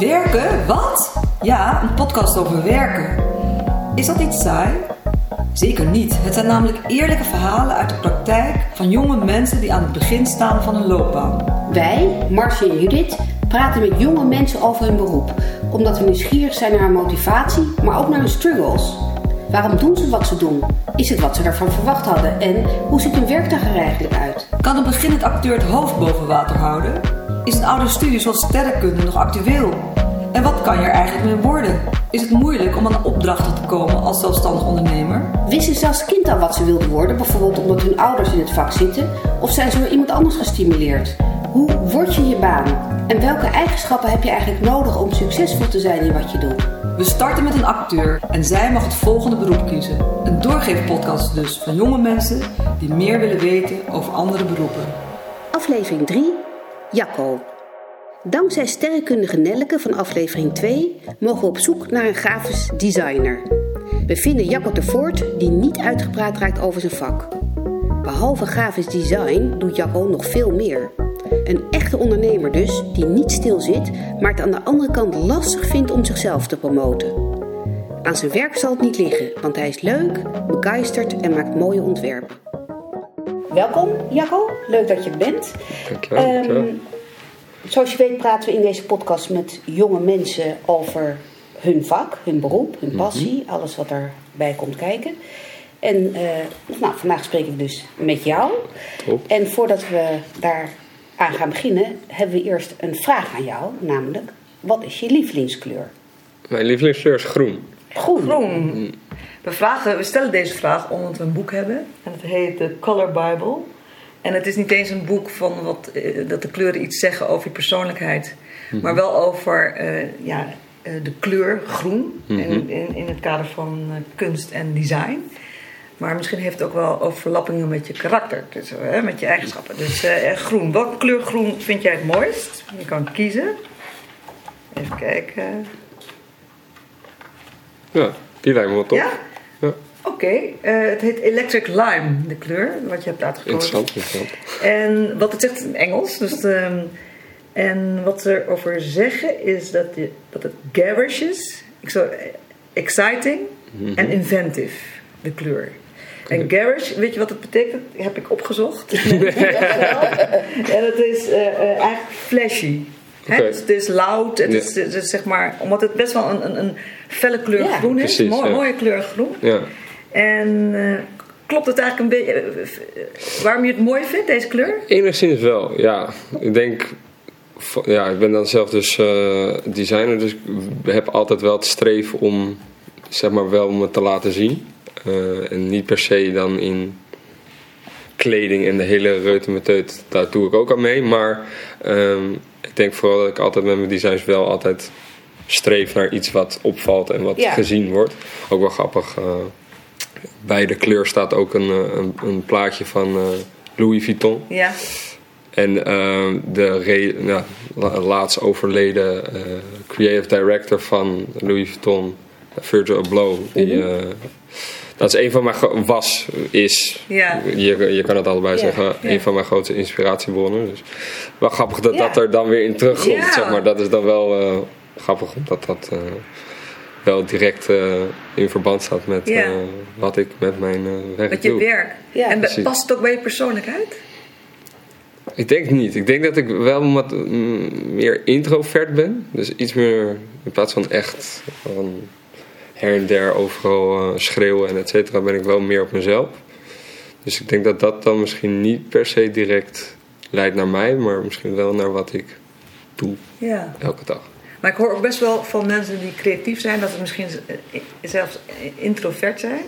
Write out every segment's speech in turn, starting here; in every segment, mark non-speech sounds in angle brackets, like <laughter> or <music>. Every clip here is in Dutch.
Werken? Wat? Ja, een podcast over werken. Is dat iets saai? Zeker niet. Het zijn namelijk eerlijke verhalen uit de praktijk van jonge mensen die aan het begin staan van hun loopbaan. Wij, Marcia en Judith, praten met jonge mensen over hun beroep. Omdat we nieuwsgierig zijn naar hun motivatie, maar ook naar hun struggles. Waarom doen ze wat ze doen? Is het wat ze ervan verwacht hadden? En hoe ziet hun werkdag er eigenlijk uit? Kan een beginnend acteur het hoofd boven water houden? Is een oude studie zoals sterrenkunde nog actueel? En wat kan je er eigenlijk mee worden? Is het moeilijk om aan opdrachten te komen als zelfstandig ondernemer? Wisten ze als kind al wat ze wilden worden, bijvoorbeeld omdat hun ouders in het vak zitten? Of zijn ze door iemand anders gestimuleerd? Hoe word je je baan? En welke eigenschappen heb je eigenlijk nodig om succesvol te zijn in wat je doet? We starten met een acteur en zij mag het volgende beroep kiezen. Een doorgeefpodcast dus van jonge mensen die meer willen weten over andere beroepen. Aflevering 3, Jacco. Dankzij sterrenkundige Nelleke van aflevering 2 mogen we op zoek naar een grafisch designer. We vinden Jacco de Voort die niet uitgepraat raakt over zijn vak. Behalve grafisch design doet Jacco nog veel meer. Een echte ondernemer dus, die niet stil zit, maar het aan de andere kant lastig vindt om zichzelf te promoten. Aan zijn werk zal het niet liggen, want hij is leuk, begeisterd en maakt mooie ontwerpen. Welkom Jacco, leuk dat je bent. Dankjewel. Ehm, dankjewel. Zoals je weet praten we in deze podcast met jonge mensen over hun vak, hun beroep, hun passie, alles wat erbij komt kijken. En eh, nou, vandaag spreek ik dus met jou. Top. En voordat we daar aan gaan beginnen, hebben we eerst een vraag aan jou, namelijk: wat is je lievelingskleur? Mijn lievelingskleur is groen. Groen. Groen. We, vragen, we stellen deze vraag omdat we een boek hebben. En het heet The Color Bible. En het is niet eens een boek van wat, eh, dat de kleuren iets zeggen over je persoonlijkheid. Maar wel over eh, ja, eh, de kleur groen. Mhm. in, in, in het kader van kunst en design. Maar misschien heeft het ook wel overlappingen met je karakter. Dus, met je eigenschappen. Dus groen. Welke kleur groen vind jij het mooist? Je kan kiezen. Even kijken. Ja, die lijkt me wel top. Ja? Oké, eh, het heet Electric Lime, de kleur, wat je hebt uitgekozen. Interessant, interessant. En wat het zegt in Engels. Dus ehm, en wat ze erover zeggen is dat, je, dat het garish is. Ik zou, exciting en inventive, de kleur. En garish, weet je wat het betekent? Heb ik opgezocht. <laughs> en het is eh, eh, eigenlijk flashy. Dus het is loud. Het Ja. is, het is zeg maar, omdat het best wel een, een, een felle kleur Ja, groen is. precies, Mooi- ja. Mooie kleur groen. En eh, klopt het eigenlijk een beetje eh, eh, waarom je het mooi vindt, deze kleur? Enigszins wel, ja. Ik denk, ja, ik ben dan zelf dus designer, dus ik heb altijd wel het streven om, zeg maar, wel me te laten zien. En niet per se dan in kleding en de hele reutemeteut, daar doe ik ook aan mee. Maar ehm, ik denk vooral dat ik altijd met mijn designs wel altijd streef naar iets wat opvalt en wat Ja. gezien wordt. Ook wel grappig. eh, bij de kleur staat ook een, eh, een, een plaatje van eh, Louis Vuitton. Ja. En ehm, de re- ja, la- laatst overleden eh, creative director van Louis Vuitton, Virgil Abloh, die, eh, dat is een van mijn was, is, Ja. je, je kan het allebei zeggen, ja. een van mijn grootste inspiratiebronnen. Dus wel grappig dat dat er dan weer in terugkomt, zeg maar. Dat is dan wel eh, grappig, omdat dat eh, wel direct eh, in verband staat met Ja. eh, wat ik met mijn eh, werk Met je doe. werk. Ja. en Precies. past het ook bij je persoonlijkheid? Ik denk niet. Ik denk dat ik wel wat mm, meer introvert ben. Dus iets meer in plaats van echt van her en der overal eh, schreeuwen en et cetera, ben ik wel meer op mezelf. Dus ik denk dat dat dan misschien niet per se direct leidt naar mij, maar misschien wel naar wat ik doe Ja. elke dag. Maar ik hoor ook best wel van mensen die creatief zijn, dat ze misschien eh, zelfs introvert zijn.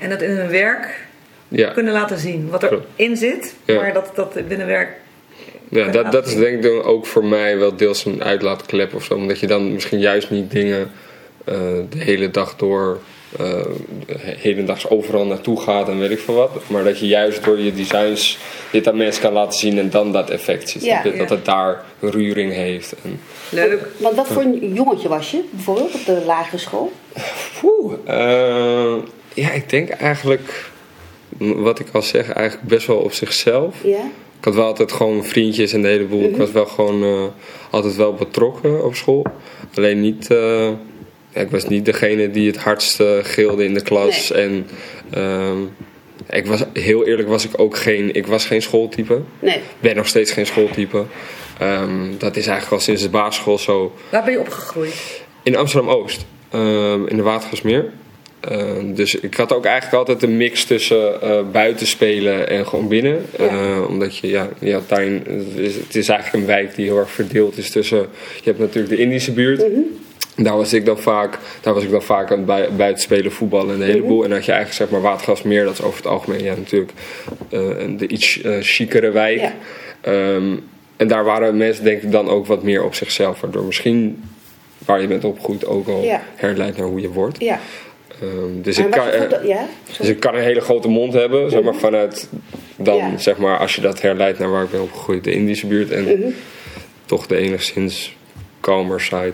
En dat in hun werk Ja, kunnen laten zien wat erin zit. Ja. Maar dat dat binnen werk. ja dat, dat is denk ik dan ook voor mij wel deels een uitlaatklep of zo. Omdat je dan misschien juist niet dingen eh, de hele dag door, eh hedendaags overal naartoe gaat en weet ik veel wat. Maar dat je juist door je designs dit aan mensen kan laten zien en dan dat effect ziet. Ja. Dat Ja. het daar reuring heeft. En, Leuk. Want wat voor een jongetje was je, bijvoorbeeld op de lagere school? Oeh, eh, ja, ik denk eigenlijk, wat ik al zeg, eigenlijk best wel op zichzelf. Ja. Ik had wel altijd gewoon vriendjes en de hele boel. Ik was wel gewoon eh, altijd wel betrokken op school. Alleen niet... ja, ik was niet degene die het hardst eh, gilde in de klas. En ehm, ik was, heel eerlijk was ik ook geen... Ik was geen schooltype. Nee. ben nog steeds geen schooltype. Ehm, dat is eigenlijk al sinds de basisschool zo. Waar ben je opgegroeid? In Amsterdam-Oost, ehm, in de Watergasmeer. Dus ik had ook eigenlijk altijd een mix tussen eh, buiten spelen en gewoon binnen. Ja. Omdat je, ja, ja daarin, het is, het is eigenlijk een wijk die heel erg verdeeld is tussen... Je hebt natuurlijk de Indische buurt. Daar was ik dan vaak, daar was ik dan vaak aan het bui- buiten spelen, voetballen en een heleboel. En dan had je eigenlijk zeg maar Watergasmeer, dat is over het algemeen ja, natuurlijk eh, de iets eh chicere wijk. Ja. Ehm, en daar waren mensen denk ik dan ook wat meer op zichzelf. Waardoor misschien waar je bent opgegroeid ook al Ja. herleidt naar hoe je wordt. Ja. Ehm, dus, Maar ik kan, ja? dus ik kan een hele grote mond hebben, zeg maar vanuit dan, zeg maar, als je dat herleidt naar waar ik ben opgegroeid, de Indische buurt. En Mhm. toch de enigszins kalmer side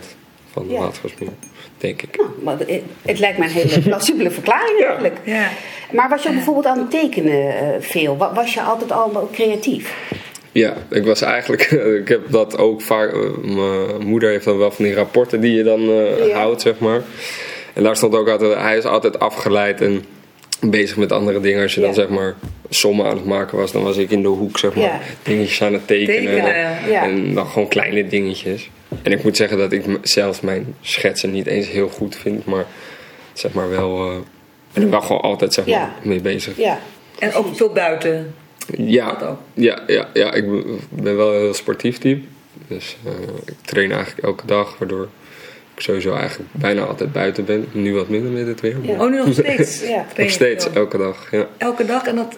van de Ja. Watergasmeer, denk ik. Nou, maar het, het lijkt mij een hele <laughs> plausibele verklaring Ja. eigenlijk. Ja. Maar was je bijvoorbeeld aan het tekenen eh, veel? Wa- Was je altijd al creatief? Ja, ik was eigenlijk, <laughs> ik heb dat ook vaak, eh, mijn moeder heeft dan wel van die rapporten die je dan eh, Ja. houdt, zeg maar. En daar stond ook altijd, hij is altijd afgeleid en bezig met andere dingen. Als je dan zeg maar sommen aan het maken was, dan was ik in de hoek, zeg maar, Ja. dingetjes aan het tekenen. Tekenen, ja. En dan gewoon kleine dingetjes. En ik moet zeggen dat ik zelfs mijn schetsen niet eens heel goed vind, maar zeg maar wel, eh ben ik wel gewoon altijd zeg maar Ja. mee bezig. Ja. En ook veel buiten. Dat Ja, ook. ja, ja, ja, ik ben- wel een heel sportief type. Dus eh, ik train eigenlijk elke dag, waardoor ik sowieso eigenlijk bijna altijd buiten ben. Nu wat minder met het weer. Ja. Oh, nu nog <laughs> steeds? Ja. Nog steeds, elke dag. Ja. Elke dag en dat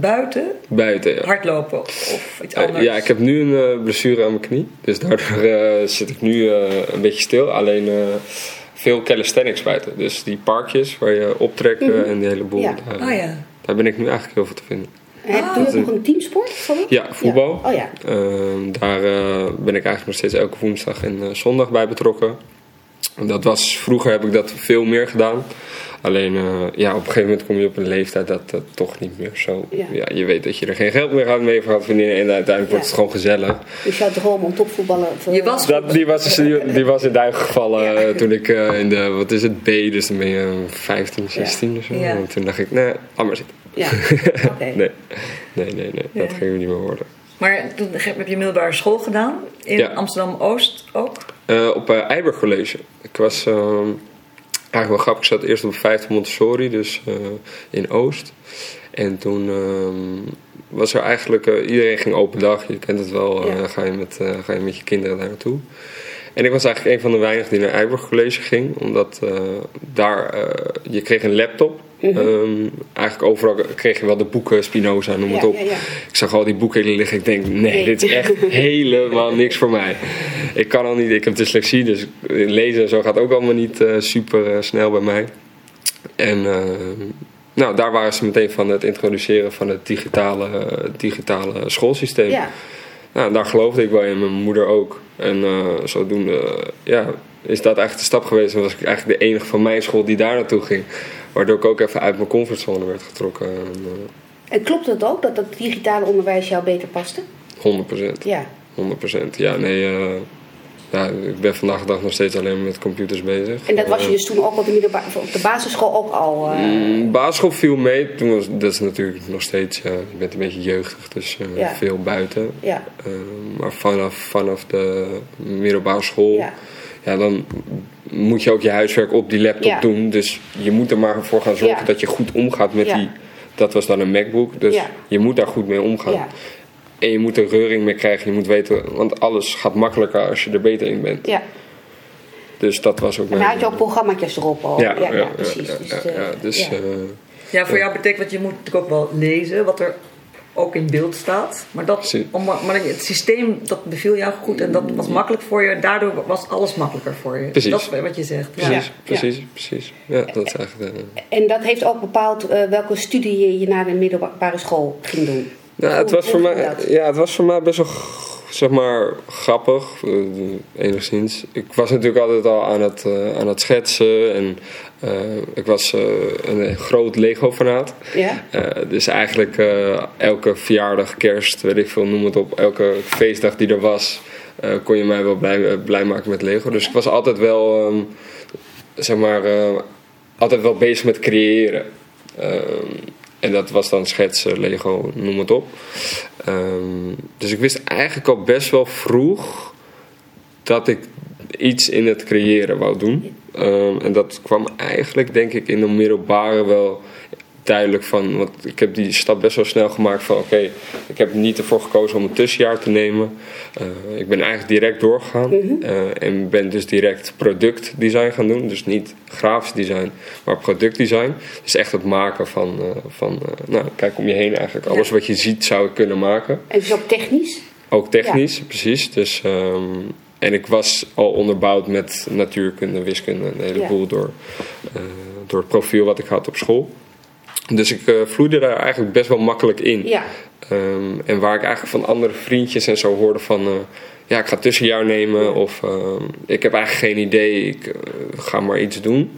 buiten? Buiten, ja. Hardlopen of iets Eh, anders? ja, ik heb nu een eh, blessure aan mijn knie. Dus daardoor eh, zit ik nu een beetje stil. Alleen veel calisthenics buiten. Dus die parkjes waar je optrekken en die hele boel. Ja. Daar, Oh ja. daar ben ik nu eigenlijk heel veel te vinden. En heb je Ah. ook nog een teamsport? van? Ja, voetbal. Oh ja. Ehm, daar ben ik eigenlijk nog steeds elke woensdag en zondag bij betrokken. Dat was, vroeger heb ik dat veel meer gedaan. Alleen eh, ja, op een gegeven moment kom je op een leeftijd dat dat toch niet meer zo. Ja. Ja. je weet dat je er geen geld meer gaat mee gaat verdienen en uiteindelijk wordt het gewoon gezellig. Dus jouw droom om topvoetballer... te- Je was Dat, die, was, die, die was in duigen gevallen Ja. eh, toen ik eh, in de, wat is het, B, dus dan ben je eh, 15, 16 of zo. Ja. En toen dacht ik, nee, laat maar zitten. Ja, <laughs> oké. Nee, nee, nee, nee dat ging niet meer worden. Maar toen heb je middelbare school gedaan. In Ja. Amsterdam-Oost ook. Eh, op uh, Eiberg College. Ik was ehm, eigenlijk wel grappig. Ik zat eerst op 50 Montessori, dus eh, in Oost. En toen ehm, was er eigenlijk... eh, iedereen ging open dag. Je kent het wel. eh, Ja. ga, je met, ga je met je kinderen daar naartoe. En ik was eigenlijk een van de weinigen die naar Eiberg College ging. Omdat daar... je kreeg een laptop. Mhm. Ehm, eigenlijk overal kreeg je wel de boeken Spinoza, noem het Ja, op. ja, ja. Ik zag al die boeken liggen. Ik denk, nee, Nee. dit is echt <laughs> helemaal niks voor mij. Ik kan al niet, ik heb dyslexie, dus lezen en zo gaat ook allemaal niet eh, super eh, snel bij mij. En eh, nou, daar waren ze meteen van het introduceren van het digitale, digitale schoolsysteem. Nou, daar geloofde ik wel in, mijn moeder ook. En eh, zodoende, ja, is dat eigenlijk de stap geweest. En was ik eigenlijk de enige van mijn school die daar naartoe ging. Waardoor ik ook even uit mijn comfortzone werd getrokken. En, En klopt het ook dat het digitale onderwijs jou beter paste? 100%. Ja. 100%. Ja, nee. eh, ja, ik ben vandaag de dag nog steeds alleen maar met computers bezig. En dat was je Eh, dus toen ook op de, middelba- op de basisschool ook al... mm, basisschool viel mee. Toen was, dat is natuurlijk nog steeds, ja, je bent een beetje jeugdig, dus Ja. veel buiten. ja. Maar vanaf, vanaf de middelbare school, Ja. ja. dan moet je ook je huiswerk op die laptop Ja. doen. Dus je moet er maar voor gaan zorgen Ja. dat je goed omgaat met Ja. die. Dat was dan een MacBook, dus Ja. je moet daar goed mee omgaan. Ja. En je moet er reuring mee krijgen, je moet weten, want alles gaat makkelijker als je er beter in bent. ja. Dus dat was ook mijn. had je ook programma's erop al. ja, ja, ja, precies. ja, dus, ja, eh, ja, dus, ja. eh, Ja, voor jou betekent dat je moet natuurlijk ook wel lezen wat er ook in beeld staat. Maar, dat, om, maar het systeem, dat beviel jou goed en dat was makkelijk voor je. Daardoor was alles makkelijker voor je. Precies. Dat is wat je zegt. Ja. precies, Ja. precies, precies. Ja, dat is eigenlijk. eh, En dat heeft ook bepaald eh, welke studie je na de middelbare school ging doen. Nou, het was, voor mij, dat? ja, het was voor mij best wel zeg maar grappig, eh, enigszins. Ik was natuurlijk altijd al aan het, eh, aan het schetsen en eh, ik was een groot Lego-fanaat. Ja? Dus eigenlijk elke verjaardag, kerst, weet ik veel, noem het op, elke feestdag die er was, kon je mij wel blij, blij maken met Lego. Dus ik was altijd wel, ehm, zeg maar, altijd wel bezig met creëren. Ehm, en dat was dan schetsen, Lego, noem het op. Ehm, dus ik wist eigenlijk al best wel vroeg dat ik iets in het creëren wou doen. Ehm, en dat kwam eigenlijk, denk ik, in de middelbare wel duidelijk van. Want ik heb die stap best wel snel gemaakt van: oké, ik heb niet ervoor gekozen om een tussenjaar te nemen. Eh, ik ben eigenlijk direct doorgegaan eh, en ben dus direct productdesign gaan doen. Dus niet grafisch design, maar productdesign. Dus echt het maken van, eh, van nou, kijk om je heen eigenlijk. Alles wat je ziet zou ik kunnen maken. En dus ook technisch? Ook technisch, precies. Dus, ehm, en ik was al onderbouwd met natuurkunde, wiskunde, een heleboel door, door het profiel wat ik had op school. Dus ik eh, vloeide daar eigenlijk best wel makkelijk in. Ja. Ehm, en waar ik eigenlijk van andere vriendjes en zo hoorde van... eh, ja, ik ga tussenjaar nemen of ehm, ik heb eigenlijk geen idee, ik eh, ga maar iets doen.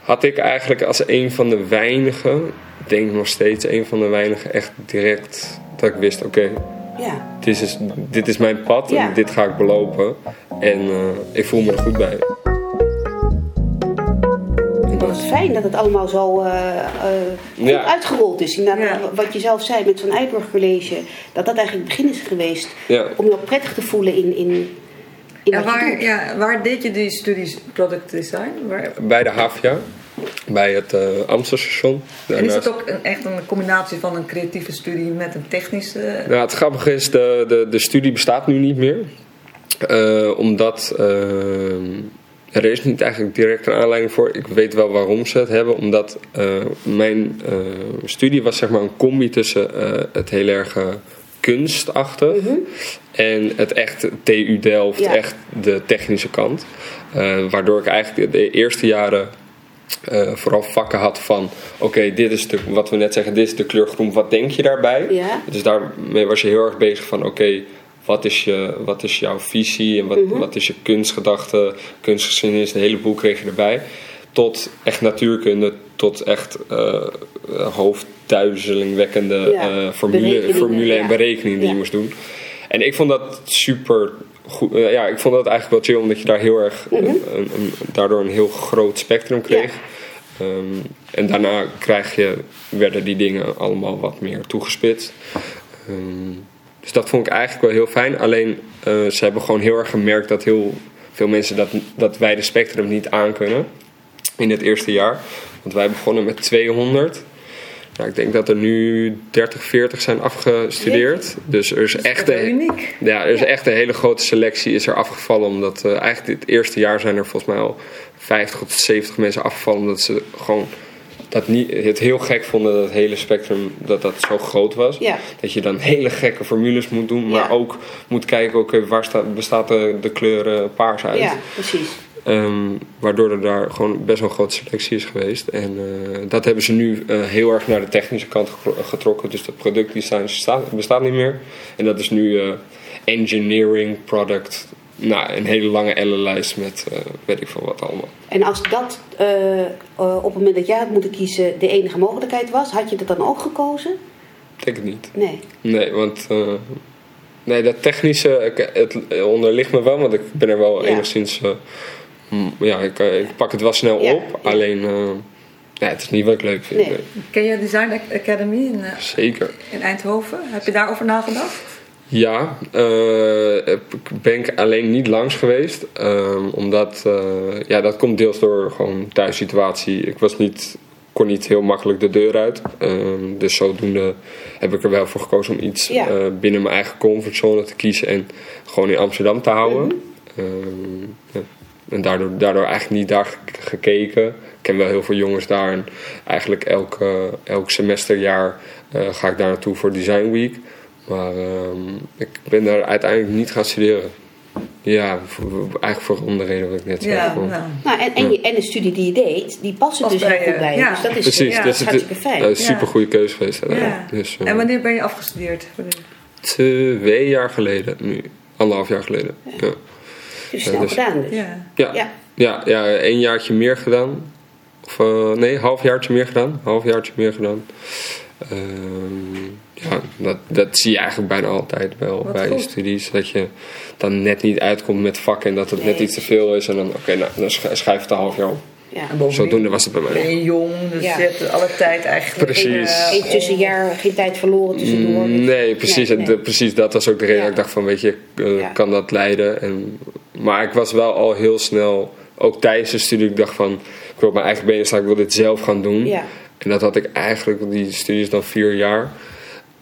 Had ik eigenlijk als een van de weinigen, ik denk nog steeds een van de weinigen, echt direct dat ik wist, oké, Ja. dit, is, dit is mijn pad Ja. en dit ga ik belopen. En ik voel me er goed bij. Wat fijn dat het allemaal zo eh, eh, Ja. uitgerold is. Ja. Wat je zelf zei met zo'n Eiburg College, dat dat eigenlijk het begin is geweest Ja. om je ook prettig te voelen in, in, in En waar, ja, waar deed je die studies product design? Waar, Bij de HVA, bij het uh, Amstelstation. en is het ook een, echt een combinatie van een creatieve studie met een technische... Nou, het grappige is, de, de, de studie bestaat nu niet meer. Eh, omdat eh, er is niet eigenlijk direct een aanleiding voor. Ik weet wel waarom ze het hebben. Omdat eh, mijn eh, studie was zeg maar een combi tussen eh, het heel erg kunstachtig en het echt TU Delft, Ja. echt de technische kant. Waardoor ik eigenlijk de eerste jaren vooral vakken had van... oké, dit is de, wat we net zeggen, dit is de kleur groen, wat denk je daarbij? Ja. Dus daarmee was je heel erg bezig van... oké, wat, is je, wat is jouw visie en wat, wat is je kunstgedachte, kunstgeschiedenis... een heleboel kreeg je erbij. Tot echt natuurkunde, tot echt eh hoofdduizelingwekkende Ja, eh, formule, formule en ja. berekeningen die Ja. je moest doen. En ik vond dat super goed. ja, ik vond dat eigenlijk wel chill, omdat je daar heel erg een, een- daardoor een heel groot spectrum kreeg. Ehm, en daarna krijg je, werden die dingen allemaal wat meer toegespitst. Ehm, dus dat vond ik eigenlijk wel heel fijn. Alleen eh, ze hebben gewoon heel erg gemerkt dat heel veel mensen dat, dat wij de spectrum niet aankunnen in het eerste jaar. Want wij begonnen met 200. Nou, ik denk dat er nu 30, 40 zijn afgestudeerd. Dus er is echt een, uniek. ja, er is echt een hele grote selectie is er afgevallen. Omdat eh, eigenlijk dit eerste jaar zijn er volgens mij al 50 tot 70 mensen afgevallen. Omdat ze gewoon dat niet, het heel gek vonden dat het hele spectrum dat dat zo groot was. Ja. Dat je dan hele gekke formules moet doen. Maar Ja. ook moet kijken, oké, waar staat, bestaat de, de kleur eh, paars uit. Ja, precies. Ehm, waardoor er daar gewoon best wel een grote selectie is geweest. En eh, dat hebben ze nu eh, heel erg naar de technische kant getrokken. Dus dat productdesign staat, bestaat niet meer. En dat is nu engineering, product. Nou, een hele lange ellenlijst met eh, weet ik veel wat allemaal. En als dat eh, eh, op het moment dat jij had moeten kiezen de enige mogelijkheid was, had je dat dan ook gekozen? Ik denk het niet. Nee. Nee, want eh, nee, dat technische, ik- het onderligt me wel, want ik ben er wel Ja. enigszins. ja, ik, ik pak het wel snel Ja, op. ja. Alleen, eh, ja, het is niet wat ik leuk vind. Nee. nee. Ken je Design Academy in, Zeker. in Eindhoven? Heb je daarover nagedacht? Ja, eh, ben ik alleen niet langs geweest. ehm, omdat, eh, ja, dat komt deels door gewoon thuissituatie. Ik was niet, kon niet heel makkelijk de deur uit. Ehm, dus zodoende heb ik er wel voor gekozen om iets Ja. eh, binnen mijn eigen comfortzone te kiezen. En gewoon in Amsterdam te houden. Ehm, ja. En daardoor, daardoor eigenlijk niet daar ge- gekeken. Ik ken wel heel veel jongens daar. En eigenlijk elk, elk semesterjaar eh, ga ik daar naartoe voor Design Week. Maar ehm, ik ben daar uiteindelijk niet gaan studeren. Ja, voor- eigenlijk voor om de reden wat ik net zei. Ja, nou. Nou, en, en, je, en de studie die je deed, die paste Past dus heel bij goed bij je. ja. Dus dat is, Precies, ja, dus dat is hartstikke fijn. is een super goede keuze geweest. Dus, eh, En wanneer ben je afgestudeerd? Wanneer- twee jaar geleden nu. Anderhalf jaar geleden. Ja. Dus snel dus- gedaan dus. Ja. Ja. Ja. Ja, ja, een jaartje meer gedaan. Of eh, nee, half jaartje meer gedaan. Half jaartje meer gedaan. Ehm, ja, dat, dat zie je eigenlijk bijna altijd wel Wat bij je goed. studies. Dat je dan net niet uitkomt met vakken en dat het net iets te veel is. En dan, oké, nou, dan sch- schrijf het een half jaar op. Ja. Zodoende was het bij ben mij. je jong, dus Ja. je hebt alle tijd eigenlijk. Precies. eh, Geen tussenjaar, geen tijd verloren tussendoor. Mm, Nee, precies. Nee, En de- precies dat was ook de reden Ja. dat ik dacht van, weet je, eh, Ja. kan dat leiden? En, maar ik was wel al heel snel, ook tijdens de studie, ik dacht van, ik wil op mijn eigen benen staan, ik wil dit zelf gaan doen. Ja. En dat had ik eigenlijk, die studie is dan vier jaar.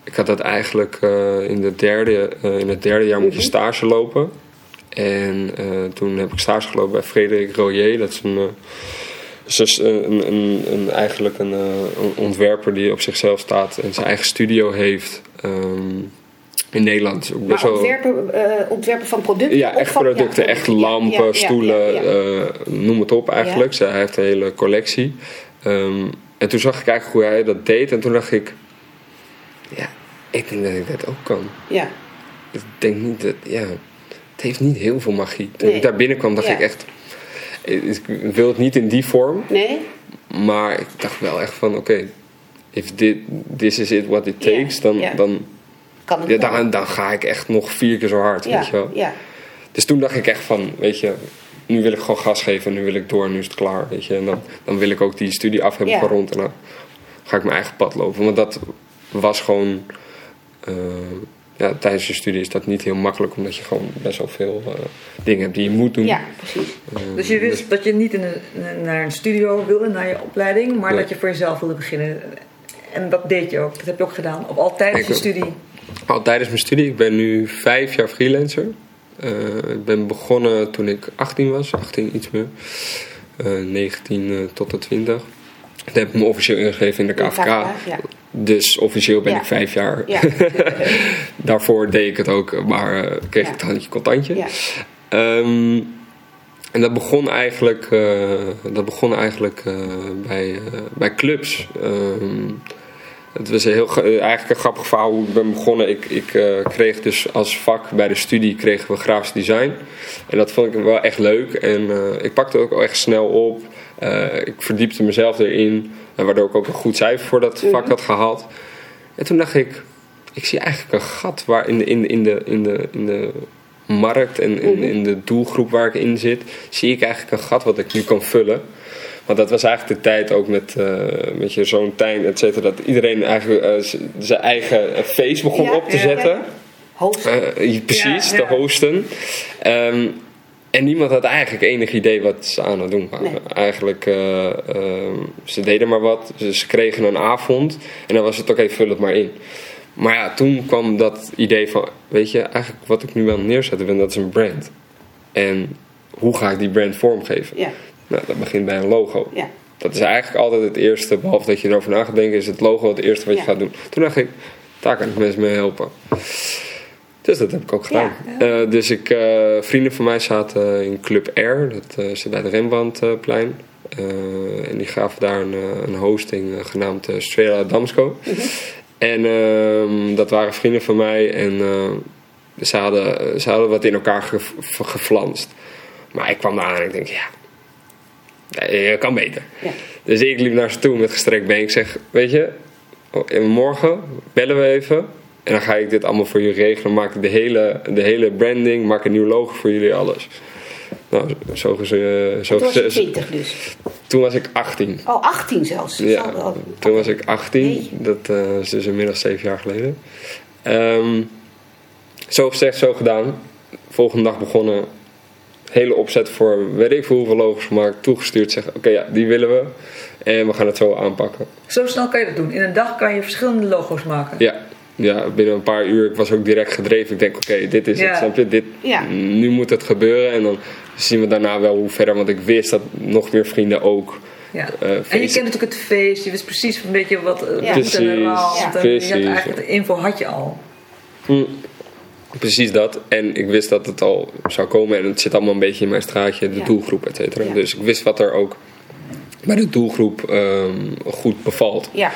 Ik had dat eigenlijk eh, in, de derde, eh, in het derde jaar moet je Mhm. stage lopen. En eh, toen heb ik stage gelopen bij Frederik Royer. Dat is een, zus- een, een, een, eigenlijk een, ontwerper die op zichzelf staat en zijn eigen studio heeft ehm, in Nederland. Maar ontwerpen, ontwerpen van producten? ja, echt van- producten. ja, echt lampen, ja, ja, stoelen, noem het op eigenlijk. Zij Hij heeft een hele collectie. Ehm, en toen zag ik eigenlijk hoe hij dat deed. En toen dacht ik... Ik denk dat ik dat ook kan. Ja. Ik denk niet dat... Ja, het heeft niet heel veel magie. Toen Nee. ik daar binnenkwam dacht Ja. ik echt... Ik wil het niet in die vorm. Nee? Maar ik dacht wel echt van... Oké, if dit, this is it what it Ja, takes... Dan, ja. dan, Kan het dan, dan ga ik echt nog vier keer zo hard. Weet je wel? ja. Dus toen dacht ik echt van, weet je, nu wil ik gewoon gas geven, nu wil ik door, nu is het klaar, weet je. En dan, dan wil ik ook die studie af hebben gerond en dan ga ik mijn eigen pad lopen. Want dat was gewoon, ja, tijdens je studie is dat niet heel makkelijk, omdat je gewoon best wel veel eh, dingen hebt die je moet doen. Ja, precies. Eh, Dus je wist dat je niet in een, naar een studio wilde, naar je opleiding, maar Nee. dat je voor jezelf wilde beginnen. En dat deed je ook. Dat heb je ook gedaan. Of al tijdens Ik je studie. Al tijdens mijn studie, ik ben nu vijf jaar freelancer. Eh, ik ben begonnen toen ik 18 was, 18 iets meer. Eh 19 eh, tot de 20. Toen heb ik me officieel ingeschreven in de In KVK. ja. Dus officieel ben Ja. ik vijf jaar. Ja. <laughs> Daarvoor deed ik het ook, maar eh, kreeg Ja. ik het handje contantje. Ehm, en dat begon eigenlijk, eh, dat begon eigenlijk eh, bij, bij clubs. Ehm, het was een heel, ge- eigenlijk een grappig verhaal hoe ik ben begonnen. Ik, ik kreeg dus als vak bij de studie kregen we grafisch design. En dat vond ik wel echt leuk. En ik pakte ook echt snel op. Eh, ik verdiepte mezelf erin. En waardoor ik ook een goed cijfer voor dat vak had gehaald. En toen dacht ik, ik zie eigenlijk een gat waar in de, in de, in de, in de, in de markt en in, in de doelgroep waar ik in zit, zie ik eigenlijk een gat wat ik nu kan vullen. Want dat was eigenlijk de tijd ook met, eh, met je zoon Tijn, et cetera, dat iedereen eigenlijk eh, zijn eigen feest begon Ja, op te ja, zetten. ja. Eh, precies, te hosten. Ehm, en niemand had eigenlijk enig idee wat ze aan het doen waren. Nee. Eigenlijk, eh, ehm, ze deden maar wat. Ze, ze kregen een avond. En dan was het, oké, vul het maar in. Maar ja, toen kwam dat idee van... Weet je, eigenlijk wat ik nu aan neerzetten ben, dat is een brand. En hoe ga ik die brand vormgeven? Ja. Nou, dat begint bij een logo. Ja. Dat is eigenlijk altijd het eerste, behalve dat je erover na gaat denken, is het logo het eerste wat je gaat doen. Toen dacht ik, daar kan ik mensen mee helpen. Dus dat heb ik ook gedaan. Eh, dus ik, eh, vrienden van mij zaten in Club Air, dat eh, zit bij de Rembrandtplein. En die gaven daar een, een hosting genaamd Strela Damsco. En ehm, dat waren vrienden van mij en ze, hadden, ze hadden wat in elkaar ge- geflanst. Maar ik kwam daar aan en ik denk, ja, je kan beter. Ja. Dus ik liep naar ze toe met gestrekt been. Ik zeg, weet je, oh, morgen bellen we even. En dan ga ik dit allemaal voor jullie regelen. Maak ik de hele, de hele branding, maak een nieuw logo voor jullie, alles. Nou, zo, zo, Toen was je zo- 20 dus. toen was ik 18. Oh, 18 zelfs. Ja, wel- toen was ik 18. Jeetje. Dat eh, is dus inmiddels zeven jaar geleden. Ehm, zo gezegd, zo gedaan. Volgende dag begonnen. Hele opzet voor weet ik veel hoeveel logos gemaakt. Toegestuurd. Zeggen, oké ja, die willen we. En we gaan het zo aanpakken. Zo snel kan je dat doen. In een dag kan je verschillende logo's maken. Ja, ja binnen een paar uur. Ik was ook direct gedreven. Ik denk, oké, dit is Ja. het. Snap je? Dit, Ja. Nu moet het gebeuren. En dan zien we daarna wel hoe verder. Want ik wist dat nog meer vrienden ook... Ja. eh, en je kent natuurlijk het feest. Je wist precies een beetje wat eh, Ja. en Precies, ja. En je precies. had eigenlijk de info had je al. Hm, Precies dat. En ik wist dat het al zou komen. En het zit allemaal een beetje in mijn straatje, de Ja. doelgroep, et cetera. Ja. Dus ik wist wat er ook bij de doelgroep ehm, goed bevalt. Ja.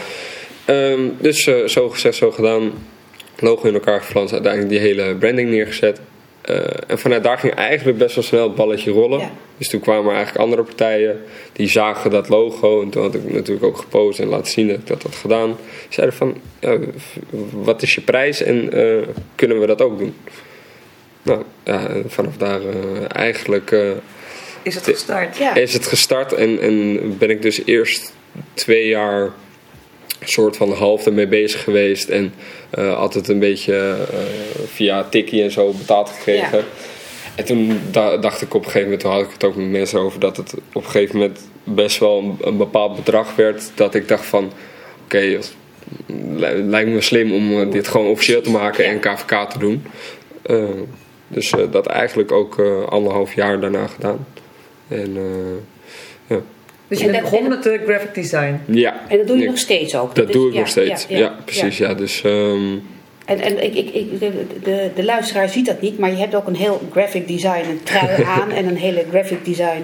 Ehm, dus eh, zo gezegd, zo gedaan. logo in elkaar geflanst, uiteindelijk die hele branding neergezet. Eh, en vanuit daar ging eigenlijk best wel snel het balletje rollen. Ja. Dus toen kwamen eigenlijk andere partijen die zagen dat logo. En toen had ik natuurlijk ook gepost en laten zien dat ik dat had gedaan. Zeiden van, ja, wat is je prijs en eh, kunnen we dat ook doen? Nou, ja, vanaf daar eigenlijk Is het gestart? Ja. is het gestart. En, en ben ik dus eerst twee jaar soort van half ermee bezig geweest. En eh, altijd een beetje eh, via Tikkie en zo betaald gekregen. Ja. En toen da- dacht ik op een gegeven moment, toen had ik het ook met mensen over, dat het op een gegeven moment best wel een, een bepaald bedrag werd. Dat ik dacht van, oké, lijkt me slim om eh, dit gewoon officieel te maken Ja. en KVK te doen. Dus dat eigenlijk ook anderhalf jaar daarna gedaan. En eh, Dus je En bent dat- begonnen met de graphic design. ja. En dat doe je Ik- nog steeds ook. Dat Dus- doe ik ja, nog steeds. Ja, precies. Ja. Dus ehm, En, en ik, ik, ik, de, de, de luisteraar ziet dat niet, maar je hebt ook een heel graphic design een trui <laughs> aan en een hele graphic design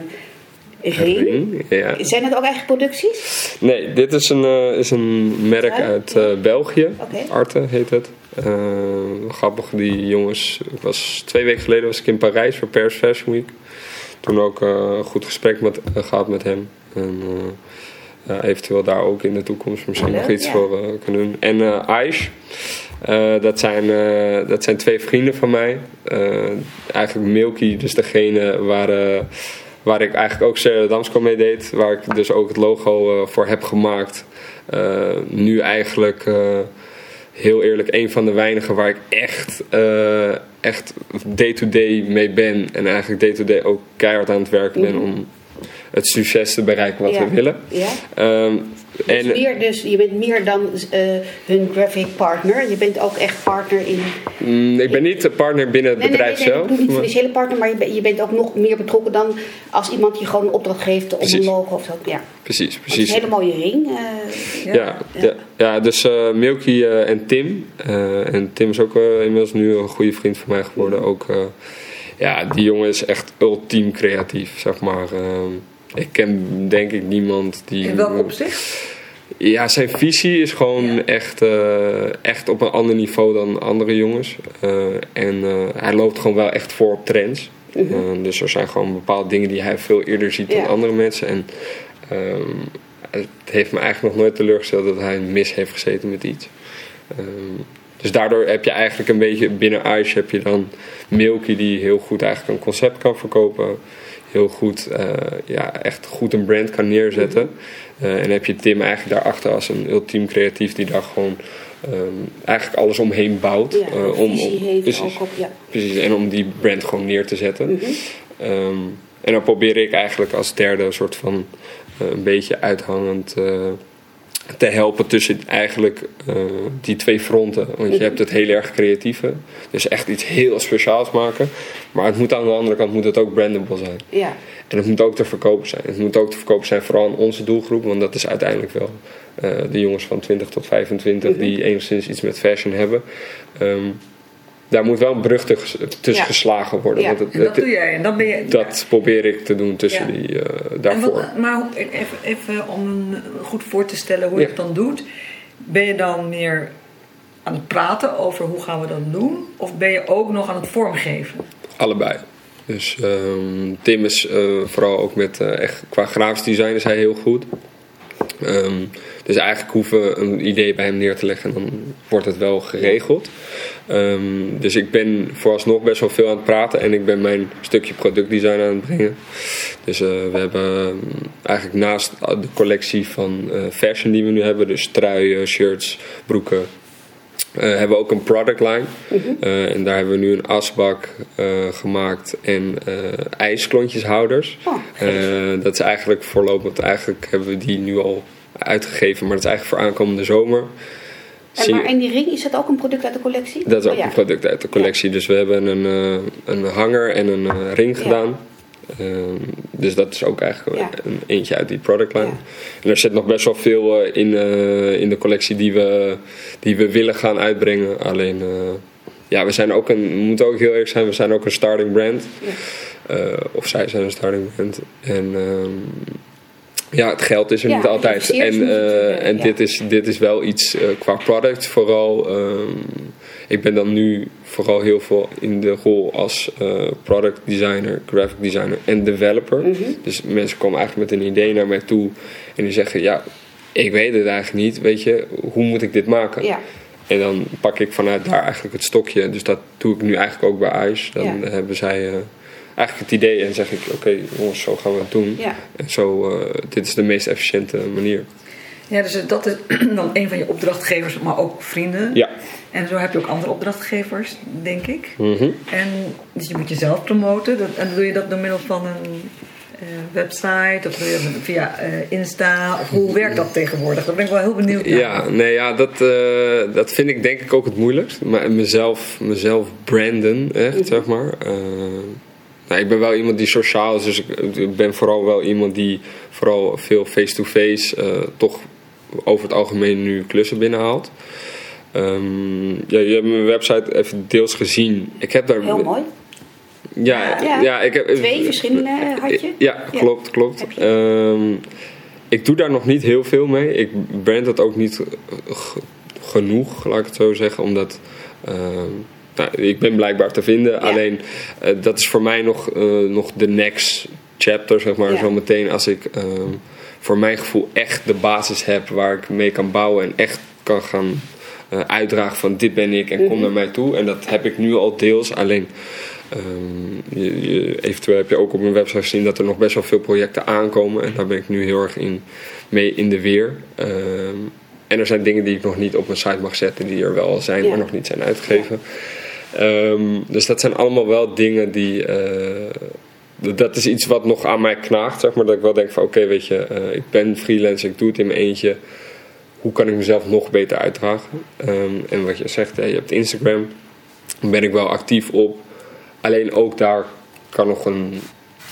ring. ring, ja. Zijn dat ook eigen producties? Nee, dit is een, eh, is een merk Trui? uit eh, België. Oké. Arte heet het. Eh, grappig, die jongens. Ik was, twee weken geleden was ik in Parijs voor Paris Fashion Week. Toen ook eh, een goed gesprek met, eh, gehad met hem. En eh, eventueel daar ook in de toekomst misschien Leuk, nog iets ja. voor eh, kunnen doen. En eh Aish. dat, zijn, dat zijn twee vrienden van mij. Eigenlijk Milky, dus degene waar, waar ik eigenlijk ook Damsko mee deed. Waar ik dus ook het logo voor heb gemaakt. Nu eigenlijk heel eerlijk een van de weinigen waar ik echt, echt day-to-day mee ben. En eigenlijk day-to-day ook keihard aan het werken ben om het succes te bereiken wat. Ja. we willen. Ja. Ehm, Dus, en, meer, dus je bent meer dan eh, hun graphic partner. Je bent ook echt partner in. mm, ik ben niet de partner binnen het Nee, nee, nee, bedrijf nee, ik zelf. bedoel niet financiële partner, maar je bent, je bent ook nog meer betrokken dan als iemand je gewoon een opdracht geeft om een logo of zo. Ja. Precies, is precies. een hele mooie ring. eh, Ja, ja. ja, dus eh, Milky en Tim. en Tim is ook inmiddels nu een goede vriend van mij geworden. Ook, ja, die jongen is echt ultiem creatief, zeg maar. Ehm, ik ken denk ik niemand die... In welk opzicht? Ja, zijn visie is gewoon echt, eh, echt op een ander niveau dan andere jongens. Eh, en eh, hij loopt gewoon wel echt voor op trends. Eh, dus er zijn gewoon bepaalde dingen die hij veel eerder ziet dan andere mensen. En ehm, het heeft me eigenlijk nog nooit teleurgesteld dat hij mis heeft gezeten met iets. Ehm, dus daardoor heb je eigenlijk een beetje binnen Ice heb je dan Milky die heel goed eigenlijk een concept kan verkopen. Heel goed, eh, ja, echt goed een brand kan neerzetten. Eh, en heb je Tim eigenlijk daarachter als een ultiem creatief die daar gewoon ehm, eigenlijk alles omheen bouwt. ja, eh, om, om- heeft precies, ook op. Ja. precies, en om die brand gewoon neer te zetten. Ehm, en dan probeer ik eigenlijk als derde een soort van een beetje uithangend te helpen tussen eigenlijk eh, die twee fronten. Want je hebt het heel erg creatieve, dus echt iets heel speciaals maken. Maar het moet aan de andere kant moet het ook brandable zijn. Ja. En het moet ook te verkopen zijn. Het moet ook te verkopen zijn vooral aan onze doelgroep, want dat is uiteindelijk wel eh, de jongens van 20 tot 25 die enigszins iets met fashion hebben. Ehm, daar moet wel een brug tussen geslagen worden. Ja. Want het- dat het- doe jij. En dan ben je... dat probeer ik te doen tussen Ja. die En daarvoor. wat, maar even, even om goed voor te stellen hoe je het dan doet. Ben je dan meer aan het praten over hoe gaan we dat doen? Of ben je ook nog aan het vormgeven? Allebei. Dus ehm, Tim is eh, vooral ook met eh, echt qua grafisch design is hij heel goed. Ehm, dus eigenlijk hoeven we een idee bij hem neer te leggen en dan wordt het wel geregeld. Ehm, dus ik ben vooralsnog best wel veel aan het praten en ik ben mijn stukje productdesign aan het brengen. Dus eh, we hebben ehm, eigenlijk naast de collectie van eh, fashion die we nu hebben, dus truien, shirts, broeken, eh, hebben we ook een product line. Eh, en daar hebben we nu een asbak gemaakt en ijsklontjeshouders. Oh, dat is eigenlijk voorlopig, eigenlijk hebben we die nu al uitgegeven, maar dat is eigenlijk voor aankomende zomer. En, maar, en die ring, is dat ook een product uit de collectie? dat is ook Oh, ja. een product uit de collectie. Dus we hebben een, eh, een hanger en een eh, ring gedaan. Ehm, dus dat is ook eigenlijk Ja. een eentje uit die product line. Ja. En er zit nog best wel veel eh, in, in de collectie die we, die we willen gaan uitbrengen. Alleen, ja, we zijn ook een, we moeten ook heel eerlijk zijn, we zijn ook een starting brand. Of zij zijn een starting brand. En ehm, ja, het geld is er Ja, niet altijd. En, eh, en ja. dit, is, dit is wel iets eh, qua product vooral. ehm, ik ben dan nu vooral heel veel in de rol als eh, product designer, graphic designer en developer. Mhm. Dus mensen komen eigenlijk met een idee naar mij toe en die zeggen: Ja, ik weet het eigenlijk niet, weet je, hoe moet ik dit maken? Ja. En dan pak ik vanuit daar eigenlijk het stokje. Dus dat doe ik nu eigenlijk ook bij ICE. Dan hebben zij eigenlijk het idee en zeg ik: Oké, jongens, zo gaan we het doen. Ja. En zo, eh, dit is de meest efficiënte manier. Ja, dus dat is <clears throat> dan een van je opdrachtgevers, maar ook vrienden. Ja. En zo heb je ook andere opdrachtgevers, denk ik. Mhm. En dus je moet jezelf promoten. Dat, en doe je dat door middel van een eh, website of via eh, Insta? Of hoe werkt dat tegenwoordig? Daar ben ik wel heel benieuwd naar. Ja, nee, ja dat, dat vind ik denk ik ook het moeilijkst. Maar mezelf, mezelf branden, echt, zeg maar. Nou, ik ben wel iemand die sociaal is, dus ik, ben vooral wel iemand die vooral veel face-to-face eh, toch over het algemeen nu klussen binnenhaalt. Ehm, ja, je hebt mijn website even deels gezien. Ik heb daar... Heel mooi. Ja, Ja. ja. ik heb, Twee verschillende had je? Ja, klopt, klopt. Ehm, ik doe daar nog niet heel veel mee. Ik brand dat ook niet genoeg, laat ik het zo zeggen. Omdat ehm, nou, ik ben blijkbaar te vinden. Alleen eh, dat is voor mij nog, eh, nog de next chapter, zeg maar. Ja. Zo meteen als ik ehm, voor mijn gevoel echt de basis heb waar ik mee kan bouwen. En echt kan gaan eh, uitdragen van dit ben ik en Mhm. kom naar mij toe. En dat heb ik nu al deels. Alleen Ehm, je, je- eventueel heb je ook op mijn website gezien dat er nog best wel veel projecten aankomen. En daar ben ik nu heel erg in, mee in de weer. Ehm, en er zijn dingen die ik nog niet op mijn site mag zetten, die er wel zijn, Ja. maar nog niet zijn uitgegeven. Ehm, dus dat zijn allemaal wel dingen die. eh, dat is iets wat nog aan mij knaagt, zeg maar. Dat ik wel denk van oké, weet je, eh, ik ben freelance, ik doe het in mijn eentje. Hoe kan ik mezelf nog beter uitdragen? Ehm, en wat je zegt, hè, je hebt Instagram. Daar ben ik wel actief op. Alleen ook daar kan nog een,